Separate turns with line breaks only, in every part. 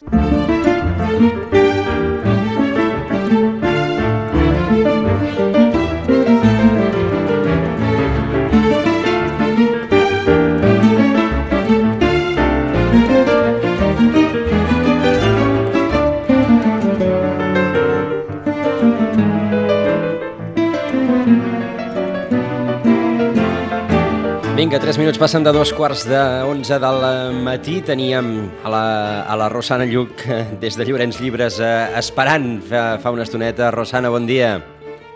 Música 3 minuts passen de dos quarts de 11 del matí. Teníem a la, a la Rosana Lluc eh, des de Llorenç Llibres eh, esperant fa, fa una estoneta. Rosana, bon dia.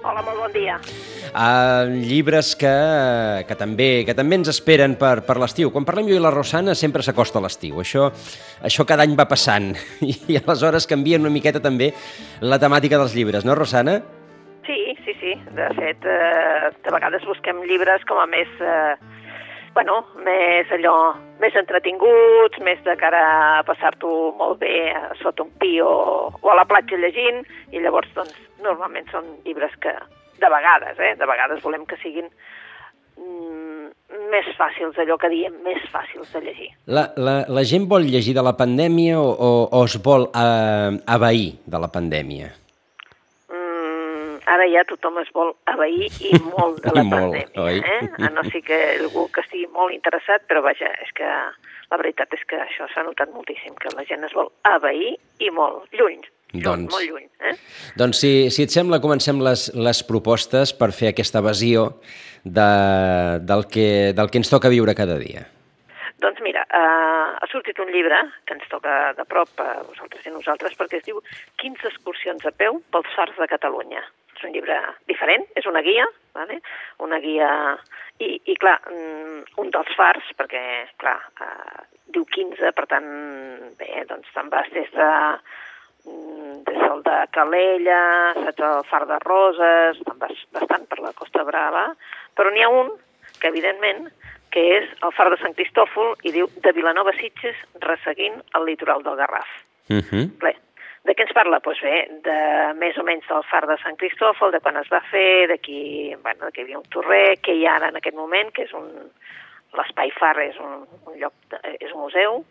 Hola, molt bon dia.
Uh, llibres que, que, també, que també ens esperen per, per l'estiu. Quan parlem jo i la Rosana sempre s'acosta l'estiu. Això, això cada any va passant i, i aleshores canvien una miqueta també la temàtica dels llibres, no, Rosana?
Sí, sí, sí. De fet, eh, de vegades busquem llibres com a més... Eh, bueno, més allò, més entretinguts, més de cara a passar-t'ho molt bé sota un pi o, o a la platja llegint, i llavors, doncs, normalment són llibres que, de vegades, eh, de vegades volem que siguin mm, més fàcils, allò que diem, més fàcils de llegir.
La, la, la gent vol llegir de la pandèmia o, o, o es vol eh, abair de la pandèmia?
Ara ja tothom es vol abair i molt de la
molt,
pandèmia.
oi?
Eh? A no sé que algú que estigui molt interessat, però vaja, és que la veritat és que això s'ha notat moltíssim, que la gent es vol abair i molt, lluny, lluny
Doncs-
molt lluny. Eh?
Doncs si, si et sembla, comencem les, les propostes per fer aquesta evasió de, del, que, del que ens toca viure cada dia.
Doncs mira, eh, ha sortit un llibre que ens toca de prop a vosaltres i a nosaltres perquè es diu 15 excursions a peu pels fars de Catalunya. És un llibre diferent, és una guia, vale? una guia... I, i clar, mm, un dels fars, perquè, clar, eh, diu 15, per tant, bé, doncs te'n vas des de mm, des del de Calella, saps, el far de Roses, te'n vas bastant per la Costa Brava, però n'hi ha un que, evidentment, que és el far de Sant Cristòfol i diu de Vilanova Sitges resseguint el litoral del Garraf.
Uh -huh.
Bé, de què ens parla? Doncs bé, de més o menys del far de Sant Cristòfol, de quan es va fer, de qui, bueno, de que hi havia un torrer, que hi ha ara en aquest moment, que és un... L'espai far és un, un lloc, de, és un museu,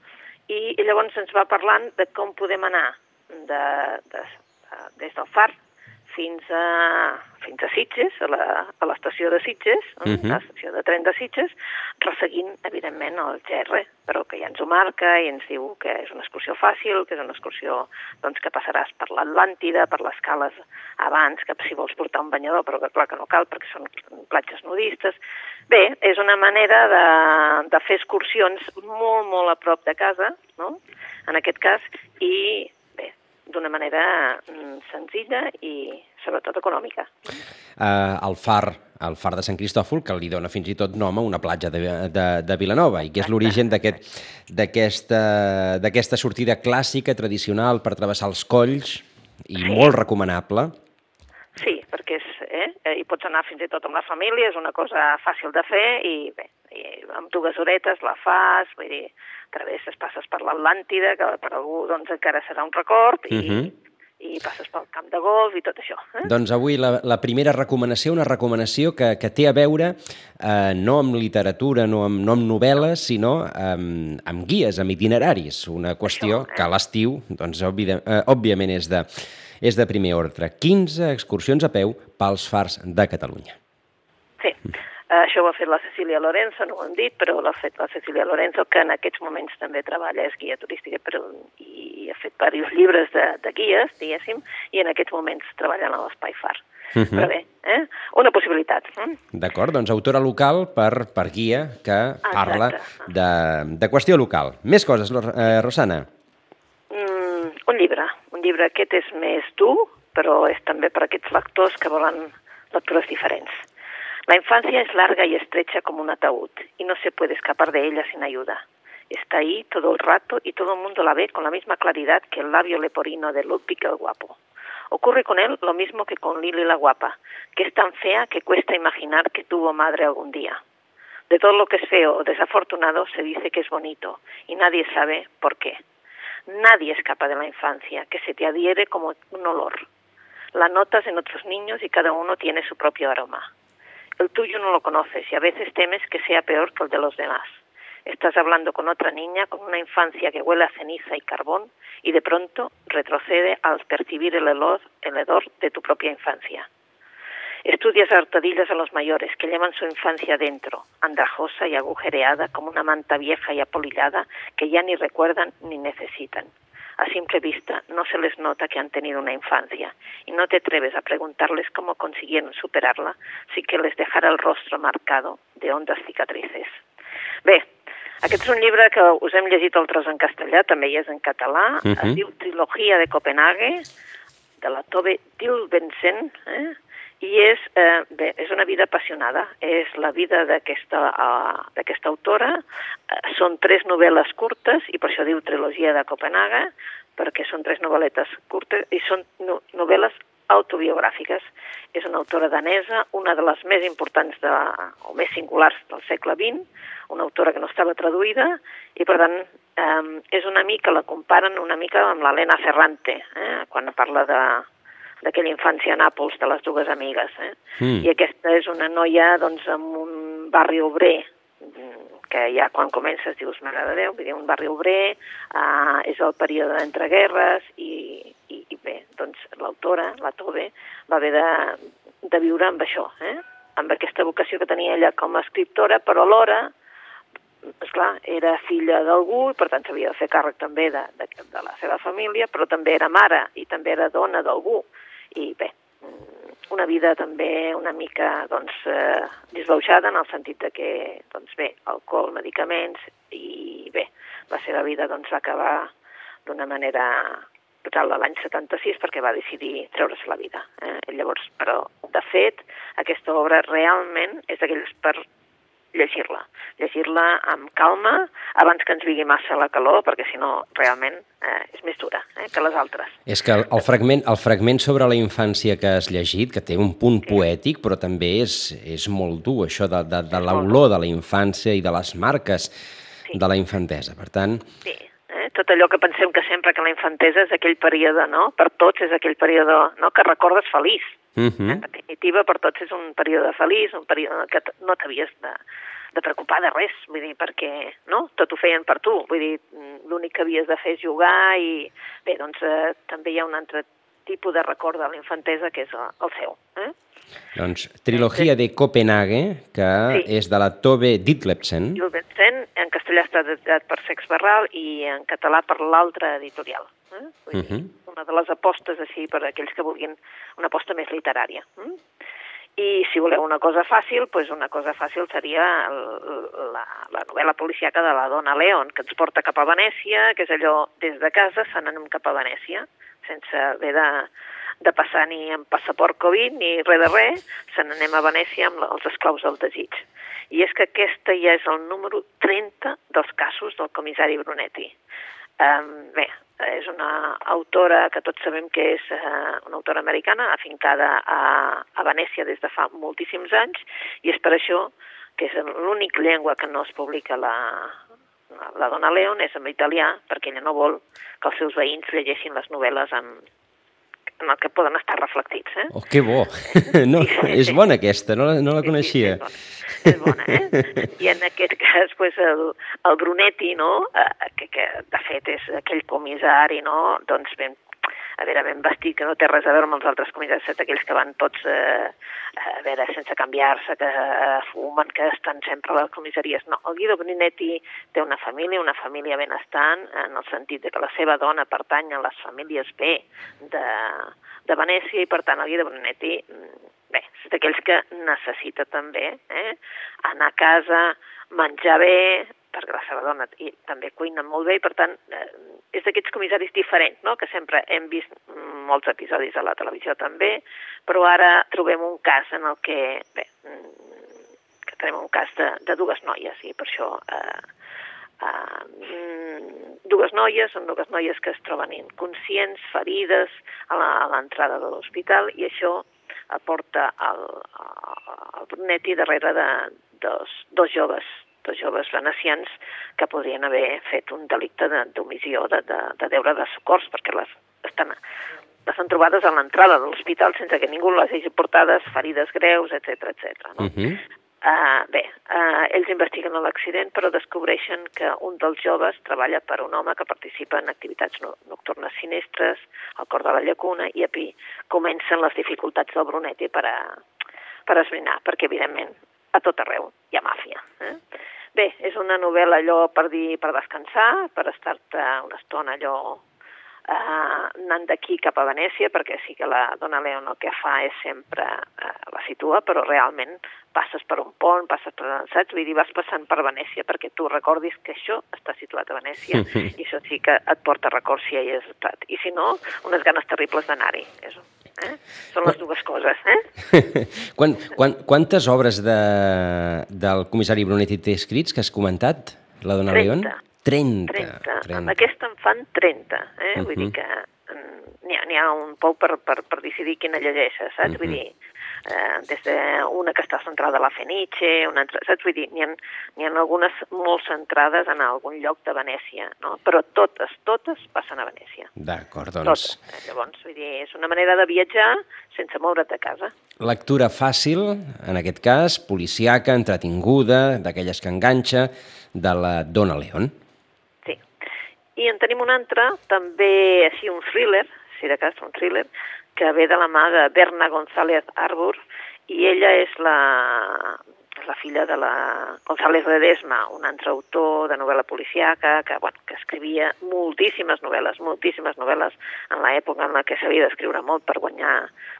i, i llavors ens va parlant de com podem anar de, de, de, des del far fins a, fins a Sitges, a l'estació de Sitges, uh
Mhm.
-huh. l'estació de tren de Sitges, resseguint, evidentment, el GR, però que ja ens ho marca i ens diu que és una excursió fàcil, que és una excursió doncs, que passaràs per l'Atlàntida, per les cales abans, que si vols portar un banyador, però que clar que no cal perquè són platges nudistes. Bé, és una manera de, de fer excursions molt, molt a prop de casa, no?, en aquest cas, i d'una manera mm, senzilla i sobretot econòmica.
Uh, el far el far de Sant Cristòfol, que li dona fins i tot nom a una platja de, de, de Vilanova, i que és l'origen d'aquest- d'aquesta d'aquesta sortida clàssica, tradicional, per travessar els colls, i
Sí.
molt recomanable.
Sí, perquè és, eh, eh, hi pots anar fins i tot amb la família, és una cosa fàcil de fer i bé, i amb dues horetes la fas, vull dir, travesses, passes per l'Atlàntida, que per algú doncs encara serà un record, i,
Mhm.
i passes pel camp de golf i tot això. Eh?
Doncs avui la, la primera recomanació, una recomanació que, que té a veure eh, no amb literatura, no amb, no amb novel·les, sinó amb, amb guies, amb itineraris. Una qüestió
Això, eh?
que a l'estiu, doncs, òbvia, eh, òbviament, és de, és de primer ordre. 15 excursions a peu pels fars de Catalunya.
Eh, això ho ha fet la Cecília Lorenzo, no ho hem dit, però l'ha fet la Cecília Lorenzo, que en aquests moments també treballa, és guia turística però, i ha fet diversos llibres de, de guies, diguéssim, i en aquests moments treballa a l'Espai Far.
Mhm.
Però bé, eh? una possibilitat. Eh?
D'acord? Doncs autora local per, per guia que parla
Exacte.
de, de qüestió local. Més coses, eh, Rosana.
Mm, un llibre. Un llibre aquest és més dur, però és també per aquests lectors que volen lectures diferents. La infancia es larga y estrecha como un ataúd y no se puede escapar de ella sin ayuda. Está ahí todo el rato y todo el mundo la ve con la misma claridad que el labio leporino de Ludwig el Guapo. Ocurre con él lo mismo que con Lily la Guapa, que es tan fea que cuesta imaginar que tuvo madre algún día. De todo lo que es feo o desafortunado se dice que es bonito y nadie sabe por qué. Nadie escapa de la infancia, que se te adhiere como un olor. La notas en otros niños y cada uno tiene su propio aroma. El tuyo no lo conoces y a veces temes que sea peor que el de los demás. Estás hablando con otra niña con una infancia que huele a ceniza y carbón y de pronto retrocede al percibir el hedor, el de tu propia infancia. Estudias hartadillas a los mayores que llevan su infancia dentro, andrajosa y agujereada como una manta vieja y apolillada que ya ni recuerdan ni necesitan. A simple vista no se les nota que han tenido una infancia y no te atreves a preguntarles cómo consiguieron superarla sin que les dejara el rostro marcado de hondas cicatrices. Bé, aquest és un llibre que us hem llegit altres en castellà, també hi és en català, uh -huh. es diu Trilogia de Copenhague, de la Tove Dilbensen, eh? I és, eh, bé, és una vida apassionada. És la vida d'aquesta uh, autora. Uh, són tres novel·les curtes, i per això diu Trilogia de Copenhague, perquè són tres novel·letes curtes, i són no, novel·les autobiogràfiques. És una autora danesa, una de les més importants de, o més singulars del segle XX, una autora que no estava traduïda, i per tant eh, és una mica, la comparen una mica amb l'Helena Ferrante, eh, quan parla de, d'aquella infància a Nàpols de les dues amigues. Eh? Mm. I aquesta és una noia doncs, amb un barri obrer que ja quan comences dius, mare de Déu, dir, un barri obrer, uh, és el període d'entreguerres i, i, i bé, doncs l'autora, la Tove, va haver de, de viure amb això, eh? amb aquesta vocació que tenia ella com a escriptora, però alhora, esclar, era filla d'algú i per tant s'havia de fer càrrec també de, de, de la seva família, però també era mare i també era dona d'algú. I bé, una vida també una mica doncs, eh, disbauxada en el sentit de que, doncs bé, alcohol, medicaments i bé, la seva vida doncs, va acabar d'una manera brutal l'any 76 perquè va decidir treure's la vida. Eh? Llavors, però, de fet, aquesta obra realment és d'aquells per llegir-la. Llegir-la amb calma, abans que ens vingui massa la calor, perquè si no, realment eh, és més dura eh, que les altres.
És que el, el, fragment, el fragment sobre la infància que has llegit, que té un punt sí. poètic, però també és, és molt dur, això de, de, de l'olor de la infància i de les marques sí. de la infantesa. Per tant...
Sí, eh? tot allò que pensem que sempre que la infantesa és aquell període, no? Per tots és aquell període no? que recordes feliç. Uh -huh. En definitiva, per tots és un període feliç, un període que no t'havies de, de preocupar de res, vull dir, perquè no? tot ho feien per tu, vull dir, l'únic que havies de fer és jugar i bé, doncs eh, també hi ha un altre tipus de record de la infantesa que és el, seu. Eh?
Doncs Trilogia de Copenhague, que sí. és de la Tove Ditlevsen.
Ditlevsen, en castellà està editat per Sex Barral i en català per l'altra editorial. Eh? Vull uh -huh. dir, una de les apostes així per a aquells que vulguin una aposta més literària. Mm? I si voleu una cosa fàcil, doncs una cosa fàcil seria la, la novel·la policiaca de la dona Leon, que ens porta cap a Venècia, que és allò des de casa se n'anem cap a Venècia, sense haver de, de passar ni amb passaport Covid ni res de res, se n'anem a Venècia amb els esclaus del desig. I és que aquesta ja és el número 30 dels casos del comissari Brunetti. Um, bé, és una autora que tots sabem que és uh, una autora americana, afincada a, a Venècia des de fa moltíssims anys, i és per això que és l'únic llengua que no es publica la, la dona Leon és en italià, perquè ella no vol que els seus veïns llegeixin les novel·les en, en el que poden estar reflectits. Eh?
Oh, que bo! No, és bona aquesta, no, no la coneixia. Sí,
sí, és, bona. és bona, eh? I en aquest cas, pues, el, el Brunetti, no?, eh, que, que de fet és aquell comissari, no?, doncs ben a veure, ben vestit, que no té res a veure amb els altres comissaris, aquells que van tots, eh, a veure, sense canviar-se, que eh, fumen, que estan sempre a les comissaries. No, el Guido Brinetti té una família, una família benestant, en el sentit de que la seva dona pertany a les famílies B de, de Venècia i, per tant, el Guido Brinetti, mm, bé, és d'aquells que necessita també eh, anar a casa, menjar bé, perquè la seva dona i també cuina molt bé i per tant eh, és d'aquests comissaris diferents, no? que sempre hem vist molts episodis a la televisió també, però ara trobem un cas en el que, bé, mm, que tenim un cas de, de dues noies i per això eh, eh, dues noies, són dues noies que es troben inconscients, ferides a l'entrada de l'hospital i això aporta el, el Brunetti darrere de dos, dos joves dos joves venecians que podrien haver fet un delicte d'omissió de, de, de deure de socors, perquè les estan, les han trobades a l'entrada de l'hospital sense que ningú les hagi portades, ferides greus, etc etc. no? Uh -huh. Uh, bé, uh, ells investiguen l'accident però descobreixen que un dels joves treballa per un home que participa en activitats no nocturnes sinistres al cor de la llacuna i aquí comencen les dificultats del Brunetti per, a, per esbrinar, perquè evidentment a tot arreu hi ha màfia. Eh? Bé, és una novel·la allò per dir per descansar, per estar-te una estona allò eh, anant d'aquí cap a Venècia, perquè sí que la Dona León el que fa és sempre eh, la situa, però realment passes per un pont, passes per saps? Vull dir, vas passant per Venècia perquè tu recordis que això està situat a Venècia i això sí que et porta records si hi has estat. I si no, unes ganes terribles d'anar-hi. Eh? Són les dues coses. Eh?
quan, quan, quantes obres de, del comissari Brunetti té escrits que has comentat, la Dona
30.
León? 30.
30. 30. Amb aquesta en fan 30. Eh? Uh -huh. Vull dir que mm, n'hi ha, ha un pou per, per, per decidir quina llegeixes, saps? Uh -huh. Vull dir, eh, des d'una que està centrada a la Fenice, una altra, saps? Vull dir, n'hi ha, ha algunes molt centrades en algun lloc de Venècia, no? Però totes, totes passen a Venècia.
D'acord, doncs...
Totes. Eh? Llavors, vull dir, és una manera de viatjar sense moure't de casa.
Lectura fàcil, en aquest cas, policiaca, entretinguda, d'aquelles que enganxa, de la Dona León.
I en tenim un altre, també així un thriller, si de cas un thriller, que ve de la mà de Berna González Arbor, i ella és la, la filla de la González Ledesma, un altre autor de novel·la policiaca que, bueno, que escrivia moltíssimes novel·les, moltíssimes novel·les en l'època en la que s'havia d'escriure molt per guanyar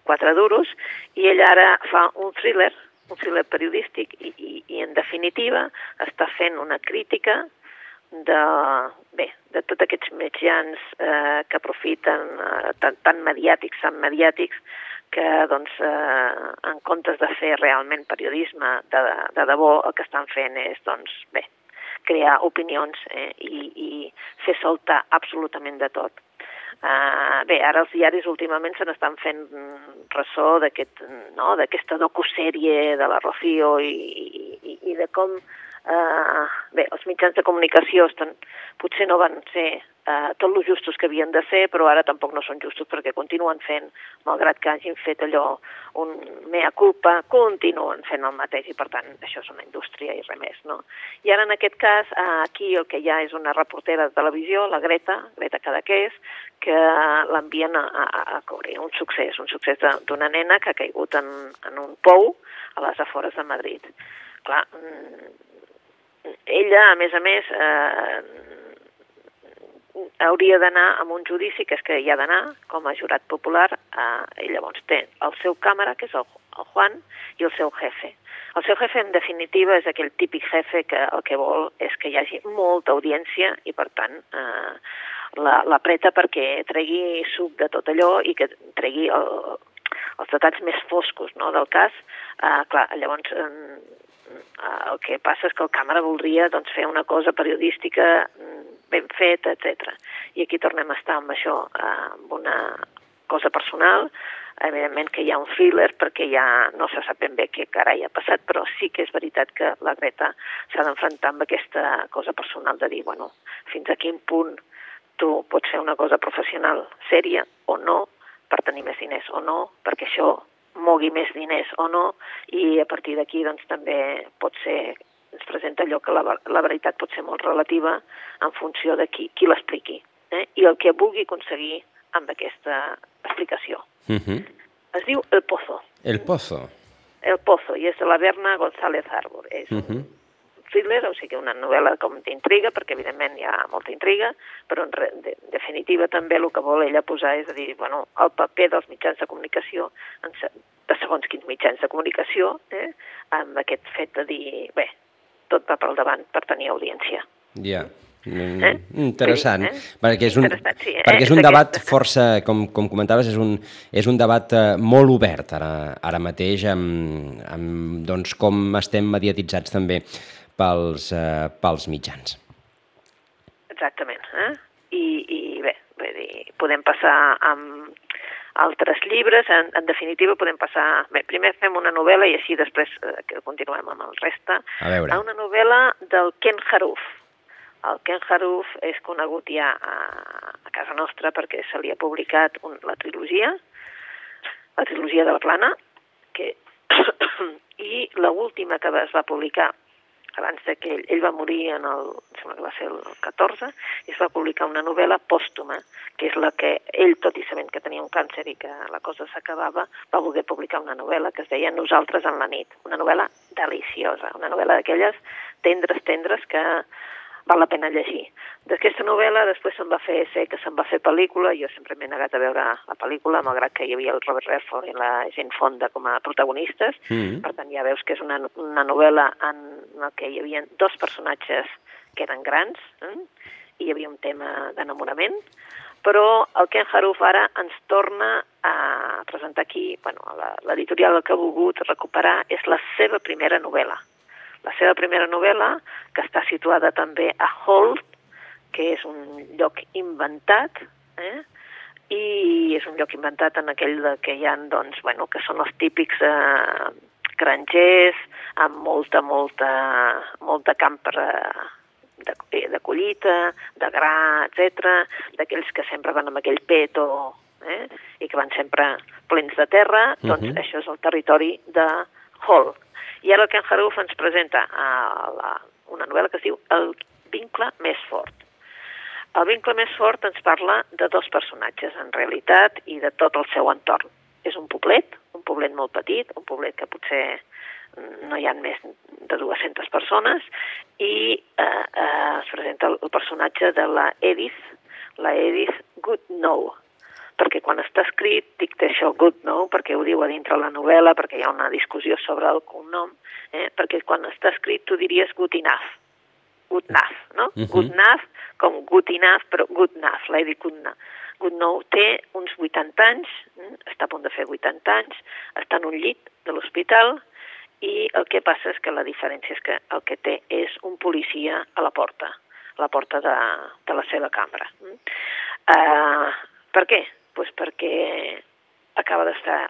quatre duros, i ella ara fa un thriller, un thriller periodístic, i, i, i en definitiva està fent una crítica de, bé, de tots aquests mitjans eh, que aprofiten eh, tan, tan mediàtics, tan mediàtics, que doncs, eh, en comptes de fer realment periodisme de, de debò, el que estan fent és doncs, bé, crear opinions eh, i, i fer soltar absolutament de tot. Uh, bé, ara els diaris últimament se n'estan fent ressò d'aquesta no, docusèrie de la Rocío i, i, i de com eh, bé, els mitjans de comunicació estan, potser no van ser eh, tot lo justos que havien de ser, però ara tampoc no són justos perquè continuen fent, malgrat que hagin fet allò un mea culpa, continuen fent el mateix i per tant això és una indústria i res més, no? I ara en aquest cas eh, aquí el que hi ha és una reportera de televisió, la Greta, Greta Cadaqués, que l'envien a, a, a cobrir un succés, un succés d'una nena que ha caigut en, en un pou a les afores de Madrid. Clar, mm, ella, a més a més, eh, hauria d'anar a un judici, que és que hi ha d'anar com a jurat popular, eh, i llavors té el seu càmera, que és el, el Juan, i el seu jefe. El seu jefe, en definitiva, és aquell típic jefe que el que vol és que hi hagi molta audiència i, per tant, eh, l'apreta perquè tregui suc de tot allò i que tregui el, els detalls més foscos no, del cas. Eh, clar, llavors, eh, el que passa és que el càmera voldria doncs, fer una cosa periodística mm, ben feta, etc. I aquí tornem a estar amb això, eh, amb una cosa personal, evidentment que hi ha un thriller perquè ja no se sap ben bé què carai ha passat, però sí que és veritat que la Greta s'ha d'enfrontar amb aquesta cosa personal de dir, bueno, fins a quin punt tu pots fer una cosa professional sèria o no per tenir més diners o no, perquè això mogui més diners o no, i a partir d'aquí doncs, també pot ser ens presenta allò que la, la veritat pot ser molt relativa en funció de qui, qui l'expliqui eh? i el que vulgui aconseguir amb aquesta explicació.
Uh. -huh.
Es diu El Pozo.
El Pozo.
El Pozo, i és de la Berna González Arbor. És uh.
-huh
thriller, o sigui una novel·la com d'intriga, perquè evidentment hi ha molta intriga, però en, re, de, en definitiva també el que vol ella posar és a dir, bueno, el paper dels mitjans de comunicació, en, de segons quins mitjans de comunicació, eh, amb aquest fet de dir, bé, tot va pel davant per tenir audiència.
Ja. Yeah. Mm, eh? Interessant, eh? perquè és un,
sí, eh?
perquè és un debat força, com, com comentaves, és un, és un debat eh, molt obert ara, ara mateix amb, amb doncs, com estem mediatitzats també pels, eh, pels mitjans.
Exactament. Eh? I, I bé, vull dir, podem passar amb altres llibres, en, en definitiva podem passar... Bé, primer fem una novel·la i així després eh, que continuem amb el resta.
A veure.
A una novel·la del Ken Haruf. El Ken Haruf és conegut ja a, a casa nostra perquè se li ha publicat un, la trilogia, la trilogia de la plana, que i l'última que es va publicar abans que ell, ell va morir en el, sembla que va ser el 14, i es va publicar una novel·la pòstuma, que és la que ell, tot i sabent que tenia un càncer i que la cosa s'acabava, va voler publicar una novel·la que es deia Nosaltres en la nit, una novel·la deliciosa, una novel·la d'aquelles tendres, tendres que val la pena llegir. D'aquesta novel·la després se'n va fer, sé que se'n va fer pel·lícula, jo sempre m'he negat a veure la pel·lícula, malgrat que hi havia el Robert Redford i la Jane Fonda com a protagonistes, mm -hmm. per tant ja veus que és una, una novel·la en la que hi havia dos personatges que eren grans, eh? i hi havia un tema d'enamorament, però el Ken Haruf ara ens torna a presentar aquí, bueno, l'editorial que ha volgut recuperar és la seva primera novel·la, la seva primera novel·la, que està situada també a Holt, que és un lloc inventat, eh? i és un lloc inventat en aquell de que hi ha, doncs, bueno, que són els típics eh, grangers, amb molta, molta, molta camp per, de, de collita, de gra, etc, d'aquells que sempre van amb aquell peto, eh? i que van sempre plens de terra, uh -huh. doncs mhm. això és el territori de Hall, i ara el Ken Haruf ens presenta a la, una novel·la que es diu El vincle més fort. El vincle més fort ens parla de dos personatges, en realitat, i de tot el seu entorn. És un poblet, un poblet molt petit, un poblet que potser no hi ha més de 200 persones, i eh, eh, es presenta el, el personatge de la Edith, la Edith Goodnow, perquè quan està escrit, dic això good, no?, perquè ho diu a dintre la novel·la, perquè hi ha una discussió sobre el cognom, eh? perquè quan està escrit tu diries good enough, good enough, no? Uh mhm. -huh. Good enough, com good enough, però good enough, l'he dit good enough. Good enough té uns 80 anys, eh? està a punt de fer 80 anys, està en un llit de l'hospital i el que passa és que la diferència és que el que té és un policia a la porta, a la porta de, de la seva cambra. Uh, per què? Pues perquè acaba d'estar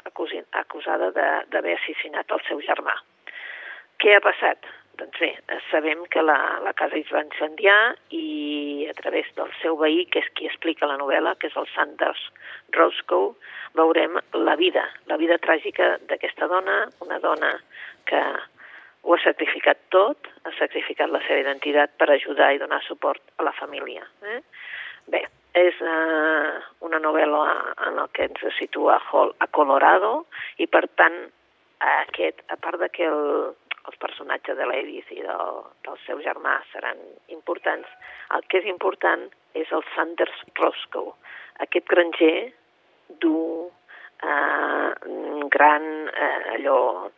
acusada d'haver assassinat el seu germà. Què ha passat? Doncs bé, sabem que la, la casa es va incendiar i a través del seu veí, que és qui explica la novel·la, que és el Sanders Roscoe, veurem la vida, la vida tràgica d'aquesta dona, una dona que ho ha sacrificat tot, ha sacrificat la seva identitat per ajudar i donar suport a la família. Eh? Bé, és uh, una novel·la en la que ens situa a Colorado i per tant aquest, a part de que el, els personatges de l'Edith i del, del seu germà seran importants, el que és important és el Sanders Roscoe, aquest granger dur, eh, gran, eh, allò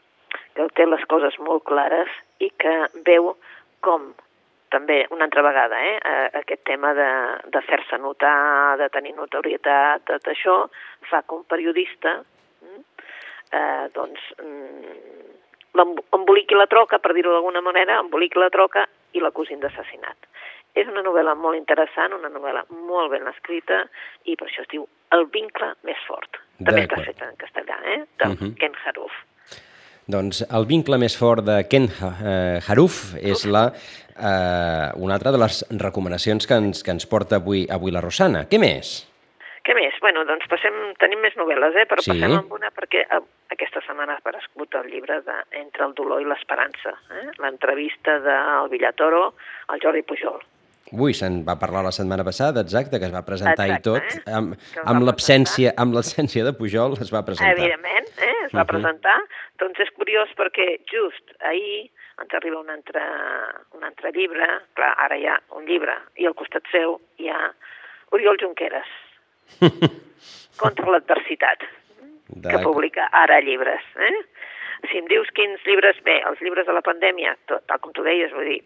que té les coses molt clares i que veu com també una altra vegada, eh, aquest tema de, de fer-se notar, de tenir notorietat, tot això fa que un periodista mm, eh, doncs, mm, emboliqui la troca, per dir-ho d'alguna manera, emboliqui la troca i l'acusin d'assassinat. És una novel·la molt interessant, una novel·la molt ben escrita i per això es diu El vincle més fort. També està feta en castellà, eh? de uh mhm. -huh. Ken Haruf.
Doncs el vincle més fort de Ken eh, Haruf és la, eh, una altra de les recomanacions que ens, que ens porta avui, avui la Rosana. Què més?
Què més? Bueno, doncs passem, tenim més novel·les, eh? però sí. passem amb una perquè eh, aquesta setmana ha aparegut el llibre de Entre el dolor i l'esperança, eh? l'entrevista del Villatoro al Jordi Pujol.
Ui, se'n va parlar la setmana passada, exacte, que es va presentar exacte, i tot. Eh? Amb, amb l'absència amb l'absència de Pujol es va presentar.
Evidentment, eh? es va uh -huh. presentar. Doncs és curiós perquè just ahir ens arriba un altre, un altre llibre, clar, ara hi ha un llibre, i al costat seu hi ha Oriol Junqueras, contra l'adversitat, que publica ara llibres. Eh? Si em dius quins llibres, bé, els llibres de la pandèmia, tot, tal com tu deies, vull dir,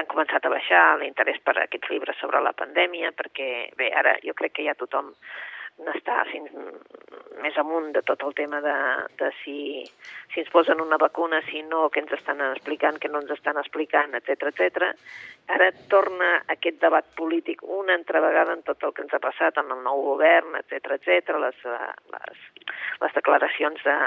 han començat a baixar l'interès per aquests llibres sobre la pandèmia, perquè, bé, ara jo crec que ja tothom n'està fins més amunt de tot el tema de, de si, si ens posen una vacuna, si no, què ens estan explicant, què no ens estan explicant, etc etc. Ara torna aquest debat polític una altra vegada en tot el que ens ha passat en el nou govern, etc etc. Les, les, les declaracions de,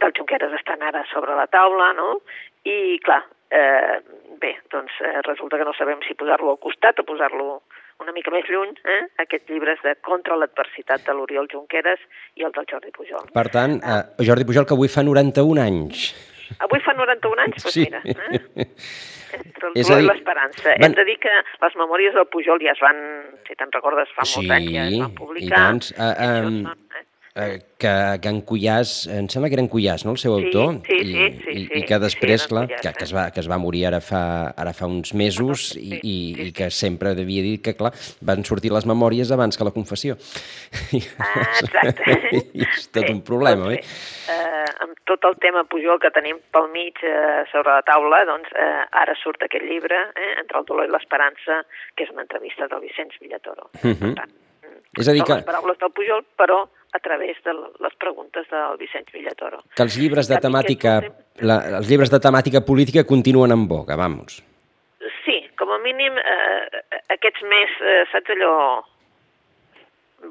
del Junqueras estan ara sobre la taula, no? I, clar, eh, bé, doncs eh, resulta que no sabem si posar-lo al costat o posar-lo una mica més lluny, eh? aquests llibres de Contra l'adversitat de l'Oriol Junqueras i el del Jordi Pujol.
Per tant, eh, Jordi Pujol, que avui fa 91 anys.
Avui fa 91 anys? Doncs
Sí.
mira, eh? Entre el
És a
i
dir,
l'esperança.
van-
Hem de dir que les memòries del Pujol ja es van, si te'n recordes, fa molts
Sí,
anys ja es van
i
publicar.
em,
són, eh?
Eh, que, que en Cuyàs, em sembla que era en Cuyàs, no?, el seu
Sí,
autor,
sí,
i,
sí, sí,
i,
sí.
i que després,
Sí,
clar,
Cuyàs,
que, que,
eh?
es va, que es va morir ara fa, ara fa uns mesos
Sí,
i,
sí,
i,
sí,
i que sempre devia dir que, clar, van sortir les memòries abans que la confessió.
Ah, exacte.
I és tot
Bé,
un problema,
doncs
oi?
Eh, amb tot el tema Pujol que tenim pel mig eh, sobre la taula, doncs eh, ara surt aquest llibre, eh, Entre el dolor i l'esperança, que és una entrevista del Vicenç Villatoro.
Mhm.
Per tant, mm,
És a dir que-
les paraules del Pujol, però a través de les preguntes del Vicenç Villatoro.
Que els llibres de temàtica, la, els llibres de temàtica política continuen en boga, vamos.
Sí, com a mínim eh, aquests més, eh, saps allò,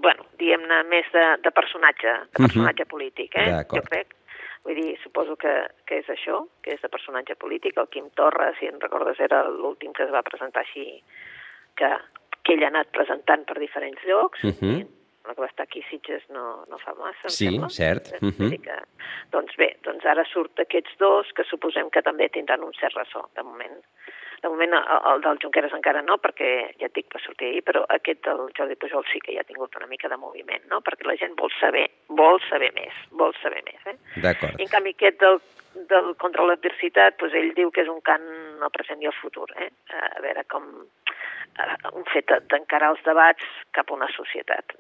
bueno, diguem-ne, més de, de personatge, de
Mhm.
personatge polític, eh? Jo crec. Vull dir, suposo que, que és això, que és de personatge polític. El Quim Torra, si en recordes, era l'últim que es va presentar així, que, que ell ha anat presentant per diferents llocs.
Mhm.
I la que va estar aquí Sitges no, no fa massa,
Sí,
sembla.
cert.
Que, doncs bé, doncs ara surt aquests dos que suposem que també tindran un cert ressò, de moment. De moment el, el del Junqueras encara no, perquè ja et dic, va sortir ahir, però aquest del Jordi Pujol sí que ja ha tingut una mica de moviment, no? Perquè la gent vol saber, vol saber més, vol saber més, eh?
D'acord.
En canvi aquest del, del contra l'adversitat, doncs ell diu que és un cant al present i al futur, eh? A veure com un fet de- d'encarar els debats cap a una societat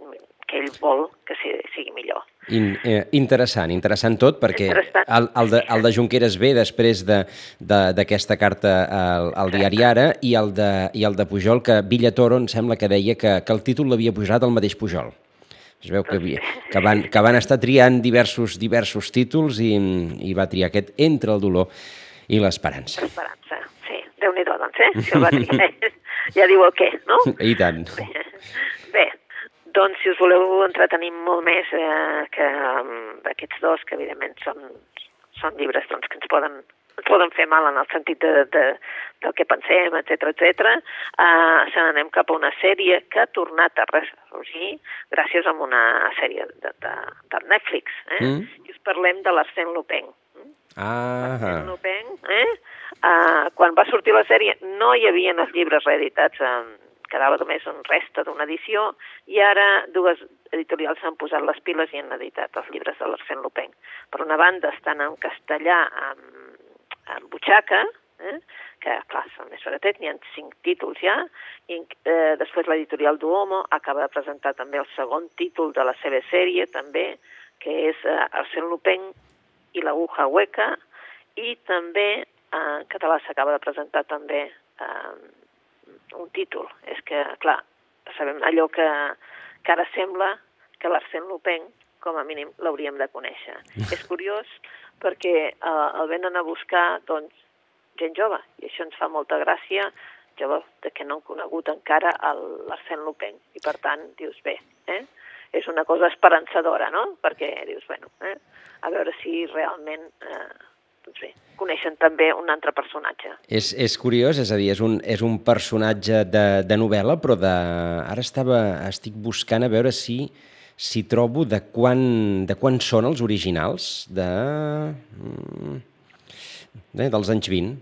que ell vol que sigui, millor.
In, eh, interessant, interessant tot, perquè
Interessant.
el, el, de, el de Junqueras ve després de- de- d'aquesta carta al, al diari Ara i el, de, i el de Pujol, que Villatoro em sembla que deia que, que el títol l'havia posat el mateix Pujol. Es veu que, havia, que, van, que van estar triant diversos, diversos títols i, i va triar aquest Entre el dolor i l'esperança.
L'esperança, sí. Déu-n'hi-do, doncs, eh? El va triar, ja diu el què, no?
I tant.
Bé, bé, doncs si us voleu entretenir molt més eh, que um, d'aquests dos, que evidentment són, són llibres doncs, que ens poden, ens poden fer mal en el sentit de, de, del que pensem, etc etc. Uh, se n'anem cap a una sèrie que ha tornat a ressorgir gràcies a una sèrie de, de, de Netflix. Eh?
Mm.
I us parlem de l'Arsène Lupin.
Ah,
Arsène Lupin, eh? Uh, quan va sortir la sèrie no hi havia els llibres reeditats, um, quedava només un resta d'una edició, i ara dues editorials s'han posat les piles i han editat els llibres de l'Arsène Lupin. Per una banda estan en castellà amb, amb butxaca, eh? que clar, són més baratets, n'hi ha cinc títols ja, i eh, després l'editorial Duomo acaba de presentar també el segon títol de la seva sèrie, també, que és eh, Arsène Lupin i la aguja hueca, i també eh, en català s'acaba de presentar també eh, un títol. És que, clar, sabem allò que, que ara sembla que l'Arsène Lupin, com a mínim, l'hauríem de conèixer. És curiós perquè eh, el venen a buscar, doncs, gent jove, i això ens fa molta gràcia, jove de que no han conegut encara l'Arsène Lupin. I per tant, dius, bé, eh? és una cosa esperançadora, no? Perquè dius, bueno, eh? a veure si realment eh, doncs bé, coneixen també un altre personatge.
És, és curiós, és a dir, és un, és un personatge de, de novel·la, però de... ara estava, estic buscant a veure si, si trobo de quan, de quan són els originals de... mm, de dels anys 20.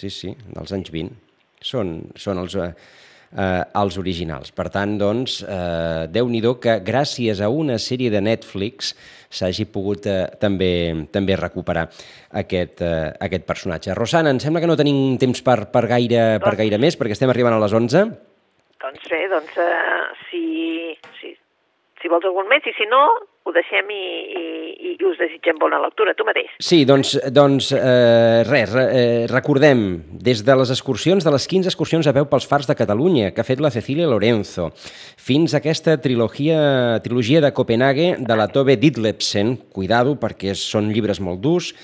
Sí, sí, dels anys 20. Són, són els, eh, els originals. Per tant, doncs, eh, Déu-n'hi-do que gràcies a una sèrie de Netflix s'hagi pogut eh, també, també recuperar aquest, eh, aquest personatge. Rosana, em sembla que no tenim temps per, per, gaire, per gaire més, perquè estem arribant a les 11.
Doncs bé, doncs eh, si, si, si vols algun més, i si no, ho deixem i, i, i us desitgem bona lectura, tu mateix.
Sí, doncs, doncs eh, res, re, eh, recordem, des de les excursions, de les 15 excursions a peu pels fars de Catalunya, que ha fet la Cecília Lorenzo, fins a aquesta trilogia, trilogia de Copenhague de la Tove Ditlevsen, cuidado perquè són llibres molt durs,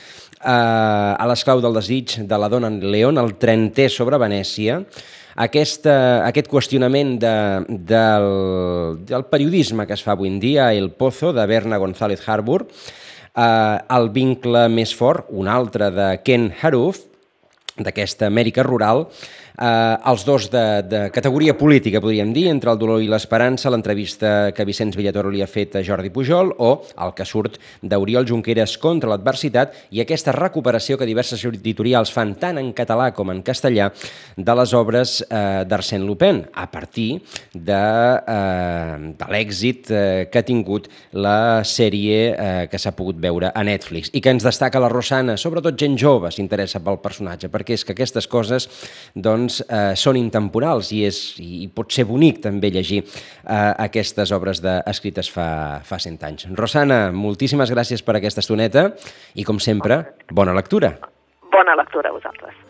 eh, a l'esclau del desig de la dona León, el trentè sobre Venècia, aquesta, aquest qüestionament de, del, del periodisme que es fa avui en dia, El Pozo, de Berna González Harbour, eh, El vincle més fort, un altre de Ken Haruf, d'aquesta Amèrica rural, eh, els dos de, de categoria política, podríem dir, entre el dolor i l'esperança, l'entrevista que Vicenç Villatoro li ha fet a Jordi Pujol, o el que surt d'Oriol Junqueras contra l'adversitat, i aquesta recuperació que diverses editorials fan tant en català com en castellà de les obres eh, d'Arsène Lupin, a partir de, eh, de l'èxit eh, que ha tingut la sèrie eh, que s'ha pogut veure a Netflix, i que ens destaca la Rosana, sobretot gent jove s'interessa pel personatge, perquè és que aquestes coses doncs, doncs, eh, són intemporals i, és, i pot ser bonic també llegir eh, aquestes obres de, escrites fa, fa 100 anys. Rosana, moltíssimes gràcies per aquesta estoneta i, com sempre, bona lectura.
Bona lectura a vosaltres.